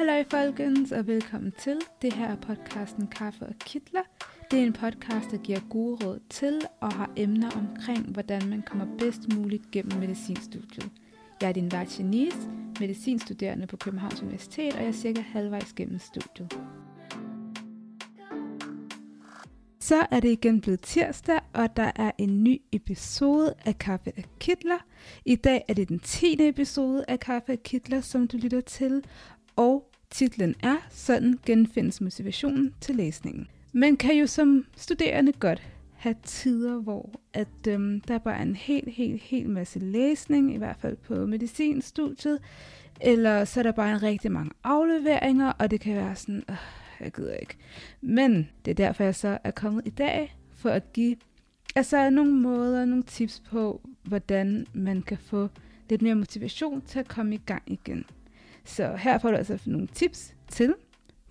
Hallo folkens, og velkommen til. Det her er podcasten Kaffe og Kitler. Det er en podcast, der giver gode råd til og har emner omkring, hvordan man kommer bedst muligt gennem medicinstudiet. Jeg er din vært Janice, medicinstuderende på Københavns Universitet, og jeg er cirka halvvejs gennem studiet. Så er det igen blevet tirsdag, og der er en ny episode af Kaffe af Kitler. I dag er det den 10. episode af Kaffe af Kitler, som du lytter til, og titlen er Sådan genfindes motivationen til læsningen. Man kan jo som studerende godt have tider, hvor at, øhm, der bare er en helt, helt, helt masse læsning, i hvert fald på medicinstudiet, eller så er der bare en rigtig mange afleveringer, og det kan være sådan, øh, jeg gider ikke. Men det er derfor, jeg så er kommet i dag, for at give altså nogle måder, nogle tips på, hvordan man kan få lidt mere motivation til at komme i gang igen. Så her får du altså nogle tips til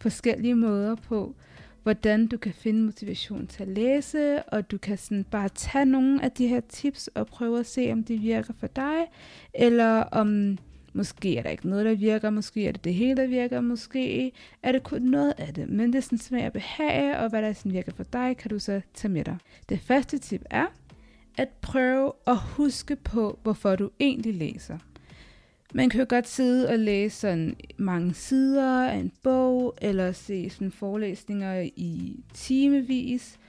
forskellige måder på, hvordan du kan finde motivation til at læse, og du kan sådan bare tage nogle af de her tips og prøve at se, om de virker for dig, eller om måske er der ikke noget, der virker, måske er det det hele, der virker, måske er det kun noget af det, men det er sådan smag og behage, og hvad der sådan virker for dig, kan du så tage med dig. Det første tip er, at prøve at huske på, hvorfor du egentlig læser. Man kan jo godt sidde og læse sådan mange sider af en bog, eller se sådan forelæsninger i timevis.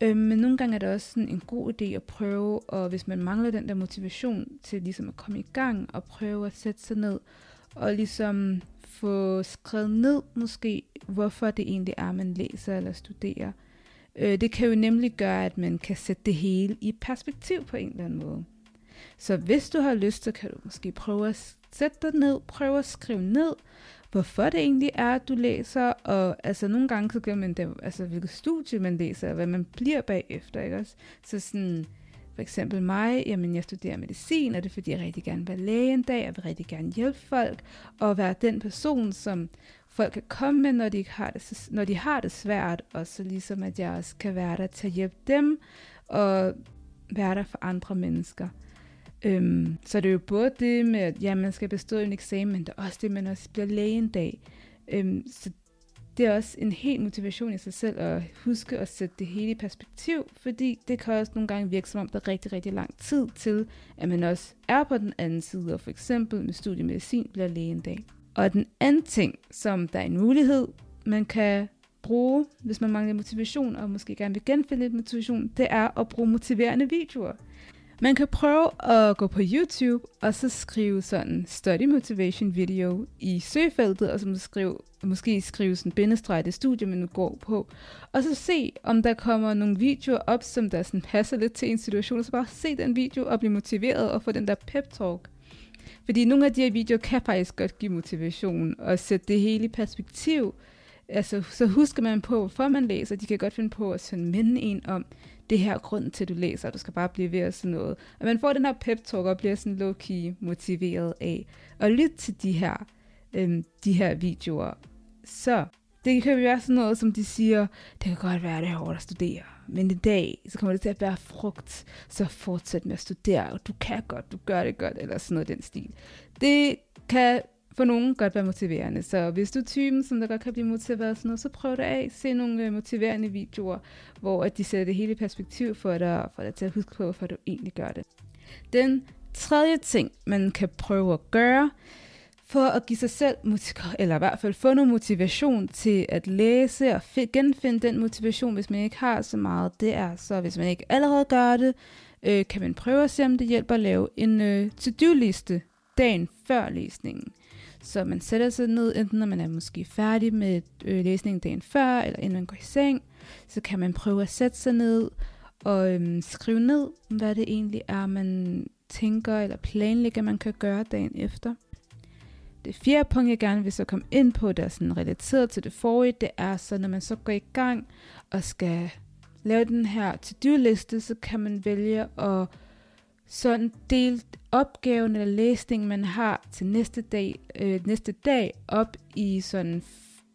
Øhm, men nogle gange er det også sådan en god idé at prøve, og hvis man mangler den der motivation til ligesom at komme i gang, og prøve at sætte sig ned, og ligesom få skrevet ned måske, hvorfor det egentlig er, man læser eller studerer. Øh, det kan jo nemlig gøre, at man kan sætte det hele i perspektiv på en eller anden måde. Så hvis du har lyst, så kan du måske prøve at sæt dig ned, prøv at skrive ned, hvorfor det egentlig er, at du læser, og altså nogle gange så gør man det, altså hvilket studie man læser, og hvad man bliver bagefter, ikke også? Så sådan, for eksempel mig, jamen jeg studerer medicin, og det er fordi, jeg rigtig gerne vil være læge en dag, og vil rigtig gerne hjælpe folk, og være den person, som folk kan komme med, når de, har det, når de har det svært, og så ligesom at jeg også kan være der til at hjælpe dem, og være der for andre mennesker. Øhm, så det er jo både det med, at ja, man skal bestå en eksamen, men det er også det, at man også bliver læge en dag. Øhm, så det er også en helt motivation i sig selv at huske at sætte det hele i perspektiv, fordi det kan også nogle gange virke som om, der er rigtig, rigtig lang tid til, at man også er på den anden side, og for eksempel med studiemedicin bliver læge en dag. Og den anden ting, som der er en mulighed, man kan bruge, hvis man mangler motivation, og måske gerne vil genfinde lidt motivation, det er at bruge motiverende videoer. Man kan prøve at gå på YouTube, og så skrive sådan study motivation video i søgefeltet, og så skrive, måske skrive sådan bindestreg det studie, man nu går på. Og så se, om der kommer nogle videoer op, som der sådan passer lidt til en situation, og så bare se den video og blive motiveret og få den der pep talk. Fordi nogle af de her videoer kan faktisk godt give motivation og sætte det hele i perspektiv. Altså, så husker man på, hvorfor man læser. De kan godt finde på at sådan minde en om, det her grund til, at du læser, du skal bare blive ved at sådan noget. Og man får den her pep talk og bliver sådan low-key motiveret af at lytte til de her, øhm, de her videoer. Så det kan jo være sådan noget, som de siger, det kan godt være, det er hårdt at studere, men i dag, så kommer det til at være frugt, så fortsæt med at studere, du kan godt, du gør det godt, eller sådan noget den stil. Det kan for nogen godt være motiverende. Så hvis du er typen, som der godt kan blive motiveret sådan noget, så prøv det af. Se nogle øh, motiverende videoer, hvor at de sætter det hele i perspektiv for dig, og får dig til at huske på, hvorfor du egentlig gør det. Den tredje ting, man kan prøve at gøre, for at give sig selv, eller i hvert fald få noget motivation til at læse og genfinde den motivation, hvis man ikke har så meget, det er så, hvis man ikke allerede gør det, øh, kan man prøve at se, om det hjælper at lave en øh, to-do-liste dagen før læsningen. Så man sætter sig ned, enten når man er måske færdig med øh, læsningen dagen før, eller inden man går i seng, så kan man prøve at sætte sig ned og øhm, skrive ned, hvad det egentlig er, man tænker eller planlægger, man kan gøre dagen efter. Det fjerde punkt, jeg gerne vil så komme ind på, der er sådan relateret til det forrige, det er så, når man så går i gang og skal lave den her to-do-liste, så kan man vælge at sådan delt opgaven eller læsningen, man har til næste dag, øh, næste dag op i sådan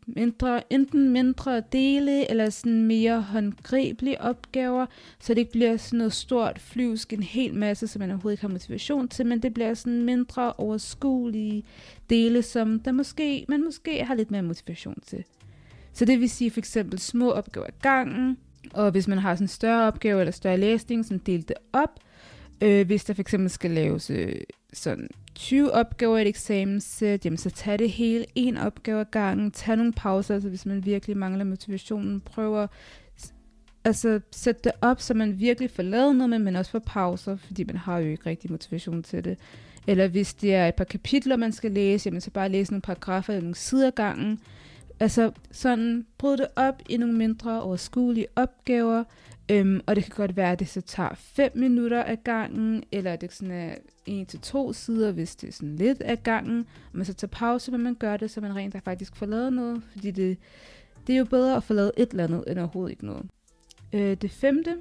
mindre, enten mindre dele, eller sådan mere håndgribelige opgaver, så det ikke bliver sådan noget stort flyvsk, en hel masse, som man overhovedet ikke har motivation til, men det bliver sådan mindre overskuelige dele, som der måske, man måske har lidt mere motivation til. Så det vil sige for eksempel små opgaver i gangen, og hvis man har sådan en større opgave eller større læsning, så del det op. Øh, hvis der for eksempel skal laves øh, sådan 20 opgaver i et eksamenssæt, jamen så tag det hele en opgave ad gangen, tag nogle pauser, altså hvis man virkelig mangler motivationen, prøv at altså, sætte det op, så man virkelig får lavet noget, men også får pauser, fordi man har jo ikke rigtig motivation til det. Eller hvis det er et par kapitler, man skal læse, jamen så bare læse nogle paragrafer eller nogle sider ad gangen. Altså sådan, bryd det op i nogle mindre overskuelige opgaver, øhm, og det kan godt være, at det så tager 5 minutter af gangen, eller det sådan er en til to sider, hvis det er sådan lidt af gangen, og man så tager pause, når man gør det, så man rent faktisk får lavet noget, fordi det, det er jo bedre at få lavet et eller andet, end overhovedet ikke noget. Øh, det femte,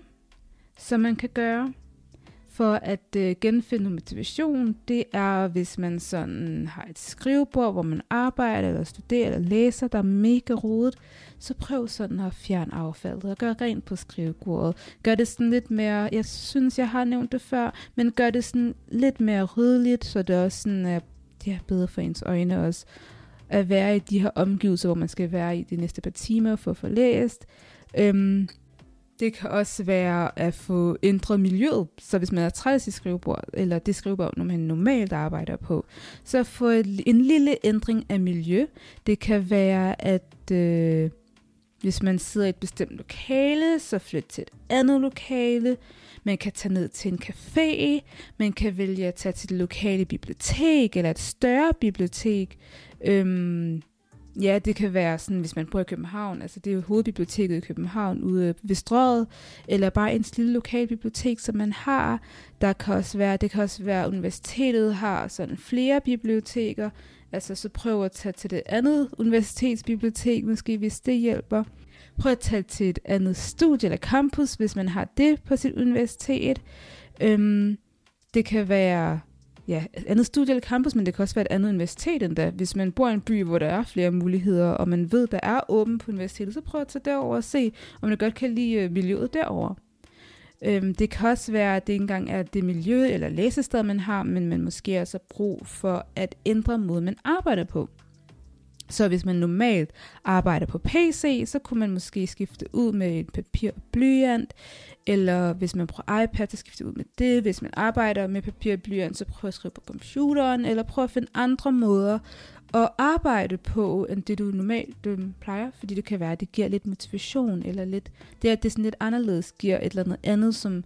som man kan gøre, for at øh, genfinde motivation, det er, hvis man sådan har et skrivebord, hvor man arbejder, eller studerer, eller læser, der er mega rodet, så prøv sådan at fjerne affaldet og gør rent på skrivebordet. Gør det sådan lidt mere, jeg synes, jeg har nævnt det før, men gør det sådan lidt mere ryddeligt, så det også sådan er ja, bedre for ens øjne også at være i de her omgivelser, hvor man skal være i de næste par timer for at få læst. Øhm, det kan også være at få ændret miljøet. Så hvis man er træt i skrivebord, eller det skrivebord, når man normalt arbejder på, så få en lille ændring af miljø. Det kan være, at øh, hvis man sidder i et bestemt lokale, så flyt til et andet lokale. Man kan tage ned til en café. Man kan vælge at tage til det lokale bibliotek, eller et større bibliotek. Øhm, Ja, det kan være sådan, hvis man bor i København, altså det er jo hovedbiblioteket i København ude ved strøget, eller bare ens lille lokal bibliotek, som man har. Der kan også være, det kan også være, at universitetet har sådan flere biblioteker, altså så prøv at tage til det andet universitetsbibliotek, måske hvis det hjælper. Prøv at tage til et andet studie eller campus, hvis man har det på sit universitet. Øhm, det kan være ja, et andet studie eller campus, men det kan også være et andet universitet endda. Hvis man bor i en by, hvor der er flere muligheder, og man ved, der er åben på universitetet, så prøv at tage derover og se, om man godt kan lide øh, miljøet derover. Øhm, det kan også være, at det ikke engang er det miljø eller læsested, man har, men man måske også har brug for at ændre måden, man arbejder på. Så hvis man normalt arbejder på PC, så kunne man måske skifte ud med et papir og blyant, eller hvis man bruger iPad, så skifte ud med det. Hvis man arbejder med papir og blyant, så prøv at skrive på computeren, eller prøv at finde andre måder at arbejde på, end det du normalt du plejer, fordi det kan være, at det giver lidt motivation, eller lidt, det at det sådan lidt anderledes giver et eller andet andet, som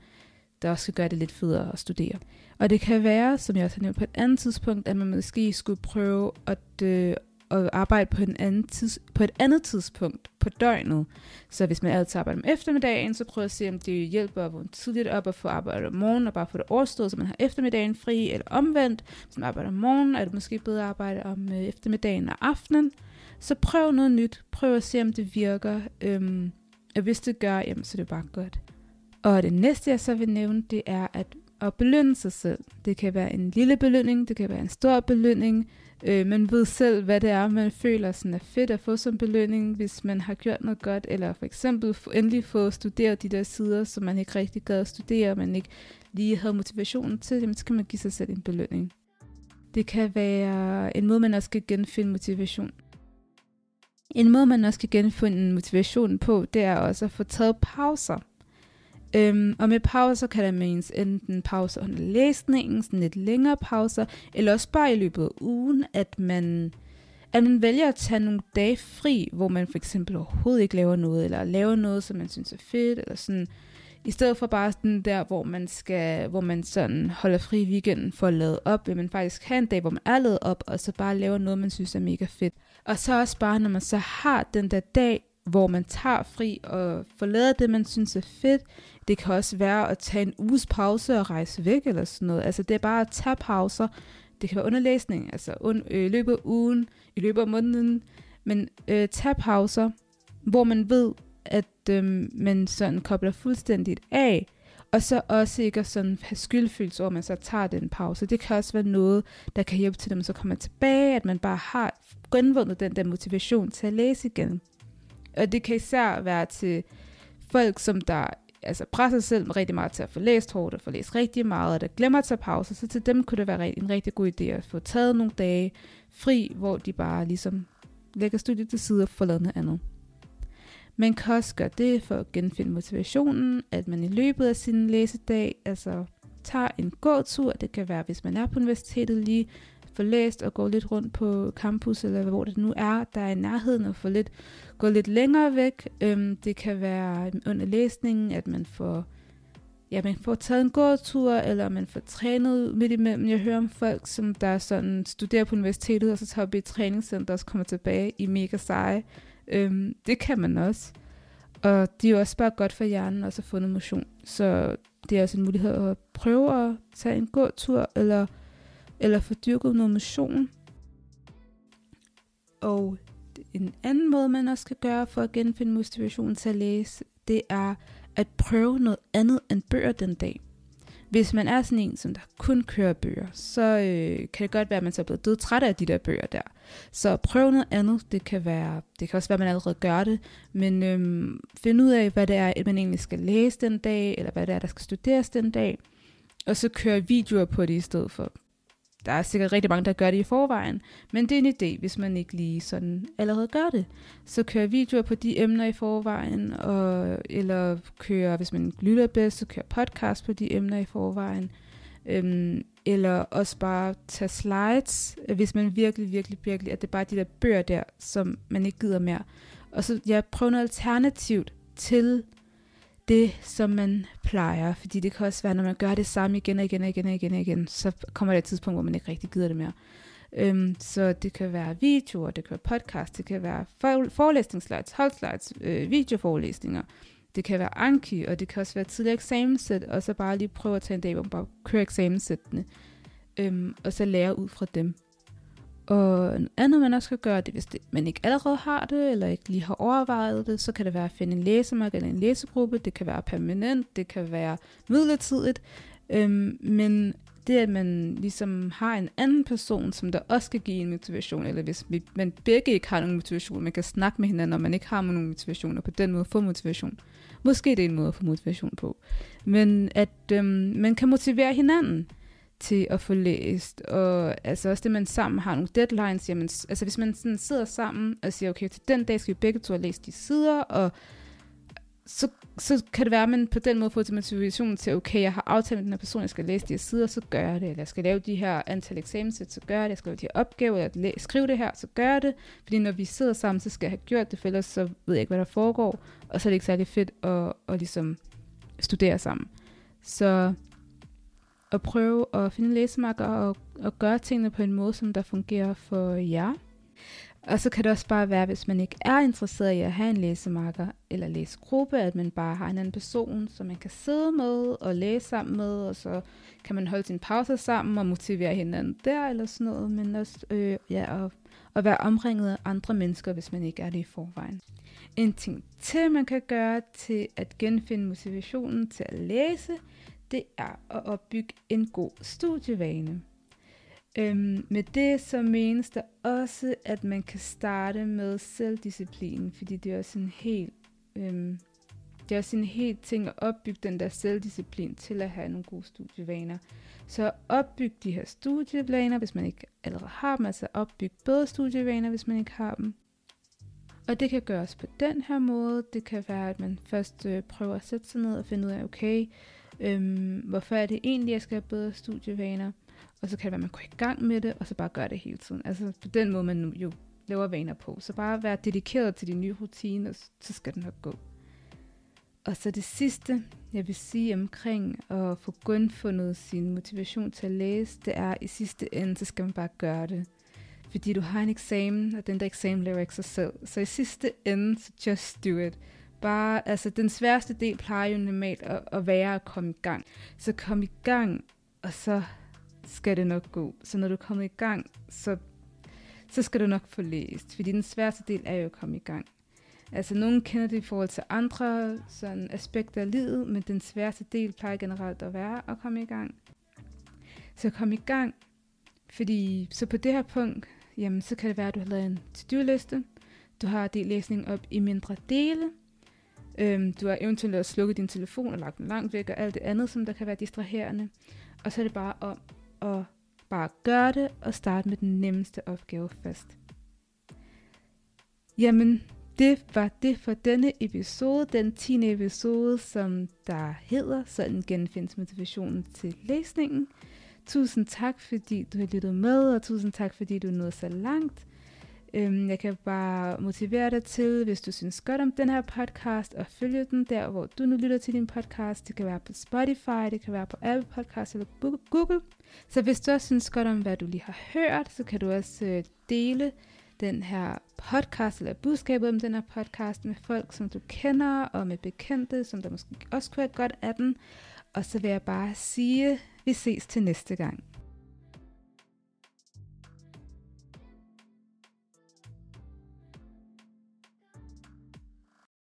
der også skal gøre det lidt federe at studere. Og det kan være, som jeg også har nævnt på et andet tidspunkt, at man måske skulle prøve at, øh, at arbejde på, en anden tids, på et andet tidspunkt på døgnet. Så hvis man altid arbejder om eftermiddagen, så prøv at se, om det hjælper at vågne tidligt op og få arbejde om morgenen og bare få det overstået, så man har eftermiddagen fri, eller omvendt. Hvis man arbejder om morgenen, er det måske bedre at arbejde om øh, eftermiddagen og aftenen. Så prøv noget nyt. Prøv at se, om det virker. Øhm, og hvis det gør, jamen, så er det bare godt. Og det næste, jeg så vil nævne, det er at, at belønne sig selv. Det kan være en lille belønning, det kan være en stor belønning, Øh, man ved selv, hvad det er, man føler sådan er fedt at få som belønning, hvis man har gjort noget godt, eller for eksempel endelig få studeret de der sider, som man ikke rigtig gad at studere, man ikke lige havde motivationen til, jamen, så kan man give sig selv en belønning. Det kan være en måde, man også kan genfinde motivation. En måde, man også kan genfinde motivation på, det er også at få taget pauser. Øhm, og med pauser kan der menes enten pauser under læsningen, sådan lidt længere pauser, eller også bare i løbet af ugen, at man, at man vælger at tage nogle dage fri, hvor man for eksempel overhovedet ikke laver noget, eller laver noget, som man synes er fedt, eller sådan, i stedet for bare sådan der, hvor man skal, hvor man sådan holder fri i weekenden for at lade op, vil man faktisk have en dag, hvor man er lavet op, og så bare laver noget, man synes er mega fedt. Og så også bare, når man så har den der dag, hvor man tager fri og forlader det, man synes er fedt. Det kan også være at tage en uges pause og rejse væk eller sådan noget. Altså det er bare at tage pauser. Det kan være underlæsning, altså un, øh, i løbet af ugen, i løbet af måneden. Men øh, tage pauser, hvor man ved, at øh, man sådan kobler fuldstændigt af, Og så også ikke at sådan have skyldfølelse over, at man så tager den pause. Det kan også være noget, der kan hjælpe til, at man så kommer tilbage, at man bare har genvundet den der motivation til at læse igen. Og det kan især være til folk, som der altså presser sig selv rigtig meget til at få læst hårdt og få læst rigtig meget, og der glemmer at tage pauser, så til dem kunne det være en rigtig god idé at få taget nogle dage fri, hvor de bare ligesom lægger studiet til side og får lavet noget andet. Man kan også gøre det for at genfinde motivationen, at man i løbet af sin læsedag altså tager en gåtur. Det kan være, hvis man er på universitetet lige få læst og gå lidt rundt på campus, eller hvor det nu er, der er i nærheden, og få lidt, gå lidt længere væk. Øhm, det kan være øhm, under læsningen, at man får, ja, man får taget en gåtur, eller man får trænet midt imellem. Jeg hører om folk, som der sådan studerer på universitetet, og så tager op i et træningscenter, og så kommer tilbage i mega seje. Øhm, det kan man også. Og det er jo også bare godt for hjernen også at få noget motion. Så det er også en mulighed at prøve at tage en gåtur, eller eller få dyrket noget motion. Og en anden måde, man også kan gøre for at genfinde motivationen til at læse, det er at prøve noget andet end bøger den dag. Hvis man er sådan en, som der kun kører bøger, så øh, kan det godt være, at man så er blevet død træt af de der bøger der. Så prøv noget andet. Det kan være, det kan også være, at man allerede gør det, men øh, find ud af, hvad det er, at man egentlig skal læse den dag, eller hvad det er, der skal studeres den dag, og så køre videoer på det i stedet for. Der er sikkert rigtig mange, der gør det i forvejen, men det er en idé, hvis man ikke lige sådan allerede gør det. Så kører videoer på de emner i forvejen, og, eller kører, hvis man lytter bedst, så kører podcast på de emner i forvejen. Øhm, eller også bare tage slides, hvis man virkelig, virkelig, virkelig, at det er bare de der bøger der, som man ikke gider mere. Og så ja, prøve noget alternativt til det, som man plejer. Fordi det kan også være, når man gør det samme igen og igen og igen og igen og igen, så kommer der et tidspunkt, hvor man ikke rigtig gider det mere. Øhm, så det kan være videoer, det kan være podcast, det kan være forelæsningsslides, holdslides, øh, videoforelæsninger. Det kan være Anki, og det kan også være tidligere eksamenssæt, og så bare lige prøve at tage en dag, hvor man bare kører eksamenssættene, øhm, og så lære ud fra dem. Og andet man også kan gøre, det hvis det, man ikke allerede har det, eller ikke lige har overvejet det, så kan det være at finde en læsemark eller en læsegruppe. Det kan være permanent, det kan være midlertidigt. Øhm, men det, at man ligesom har en anden person, som der også skal give en motivation, eller hvis vi, man begge ikke har nogen motivation, man kan snakke med hinanden, og man ikke har nogen motivation, og på den måde få motivation. Måske det er en måde at få motivation på. Men at øhm, man kan motivere hinanden til at få læst, og altså også det, man sammen har nogle deadlines, jamen, altså hvis man sådan sidder sammen og siger, okay, til den dag skal vi begge to have læst de sider, og så, så kan det være, at man på den måde får til motivation til, okay, jeg har aftalt med den her person, jeg skal læse de her sider, så gør jeg det. Eller jeg skal lave de her antal eksamenssæt, så gør jeg det. Jeg skal lave de her opgaver, eller skrive det her, så gør jeg det. Fordi når vi sidder sammen, så skal jeg have gjort det, for ellers så ved jeg ikke, hvad der foregår. Og så er det ikke særlig fedt at, at ligesom studere sammen. Så at prøve at finde læsemarker og, og gøre tingene på en måde, som der fungerer for jer. Og så kan det også bare være, hvis man ikke er interesseret i at have en læsemarker eller læsegruppe, at man bare har en anden person, som man kan sidde med og læse sammen med, og så kan man holde sin pause sammen og motivere hinanden der eller sådan noget, men også øh, ja, at, at være omringet af andre mennesker, hvis man ikke er det i forvejen. En ting til, man kan gøre til at genfinde motivationen til at læse, det er at opbygge en god studievane. Øhm, med det så menes der også, at man kan starte med selvdisciplin, fordi det er også en helt, øhm, det er også en helt ting at opbygge den der selvdisciplin til at have nogle gode studievaner. Så opbyg de her studievaner, hvis man ikke allerede har dem, altså opbyg bedre studievaner, hvis man ikke har dem. Og det kan gøres på den her måde. Det kan være, at man først øh, prøver at sætte sig ned og finde ud af, okay, Øhm, hvorfor er det egentlig, at jeg skal have bedre studievaner? Og så kan det være, at man går i gang med det, og så bare gør det hele tiden. Altså på den måde, man jo laver vaner på. Så bare være dedikeret til din nye rutiner, så skal den nok gå. Og så det sidste, jeg vil sige omkring at få genfundet sin motivation til at læse, det er i sidste ende, så skal man bare gøre det. Fordi du har en eksamen, og den der eksamen laver ikke sig selv. Så i sidste ende, så just do it bare, altså den sværeste del plejer jo normalt at, at være at komme i gang. Så kom i gang, og så skal det nok gå. Så når du kommer i gang, så, så skal du nok få læst. Fordi den sværeste del er jo at komme i gang. Altså, nogen kender det i forhold til andre sådan aspekter af livet, men den sværeste del plejer generelt at være at komme i gang. Så kom i gang, fordi så på det her punkt, jamen så kan det være, at du har lavet en to-do-liste. Du har delt læsning op i mindre dele. Øhm, du har eventuelt slukket din telefon og lagt den langt væk og alt det andet, som der kan være distraherende. Og så er det bare om at bare gøre det og starte med den nemmeste opgave først. Jamen, det var det for denne episode, den 10. episode, som der hedder Sådan genfindes motivationen til læsningen. Tusind tak, fordi du har lyttet med, og tusind tak, fordi du nåede så langt. Øhm, jeg kan bare motivere dig til, hvis du synes godt om den her podcast, og følge den der, hvor du nu lytter til din podcast. Det kan være på Spotify, det kan være på Apple Podcast eller Google. Så hvis du også synes godt om, hvad du lige har hørt, så kan du også øh, dele den her podcast, eller budskabet om den her podcast med folk, som du kender, og med bekendte, som der måske også kunne have godt af den. Og så vil jeg bare sige, vi ses til næste gang.